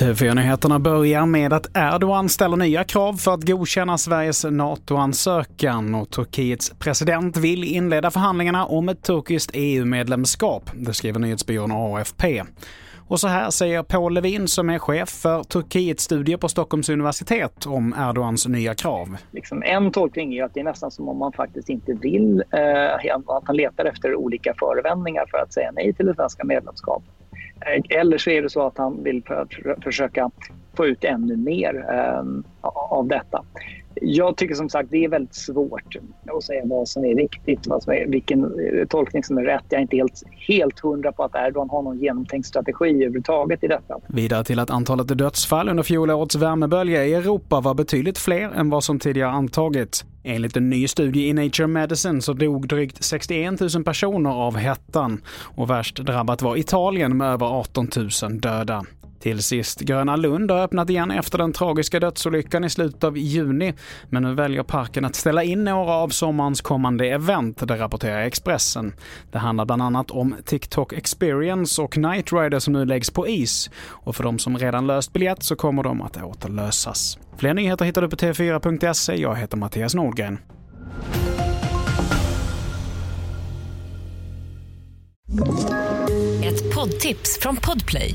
TV4-nyheterna börjar med att Erdogan ställer nya krav för att godkänna Sveriges NATO-ansökan och Turkiets president vill inleda förhandlingarna om ett turkiskt EU-medlemskap, det skriver nyhetsbyrån AFP. Och så här säger Paul Levin som är chef för Turkiets studier på Stockholms universitet om Erdogans nya krav. Liksom en tolkning är att det är nästan som om man faktiskt inte vill, eh, att han letar efter olika förevändningar för att säga nej till det svenska medlemskapet. Eh, eller så är det så att han vill för, för, försöka få ut ännu mer eh, av detta. Jag tycker som sagt det är väldigt svårt att säga vad som är riktigt, vad som är, vilken eh, tolkning som är rätt. Jag är inte helt, helt hundra på att Erdogan har någon genomtänkt strategi överhuvudtaget i detta. Vidare till att antalet dödsfall under fjolårets värmebölja i Europa var betydligt fler än vad som tidigare antagits. Enligt en ny studie i Nature Medicine så dog drygt 61 000 personer av hettan och värst drabbat var Italien med över 18 000 döda. Till sist, Gröna Lund har öppnat igen efter den tragiska dödsolyckan i slutet av juni. Men nu väljer parken att ställa in några av sommarens kommande event, det rapporterar Expressen. Det handlar bland annat om TikTok Experience och Night Rider som nu läggs på is. Och för de som redan löst biljett så kommer de att återlösas. Fler nyheter hittar du på tv4.se. Jag heter Mattias Nordgren. Ett poddtips från Podplay.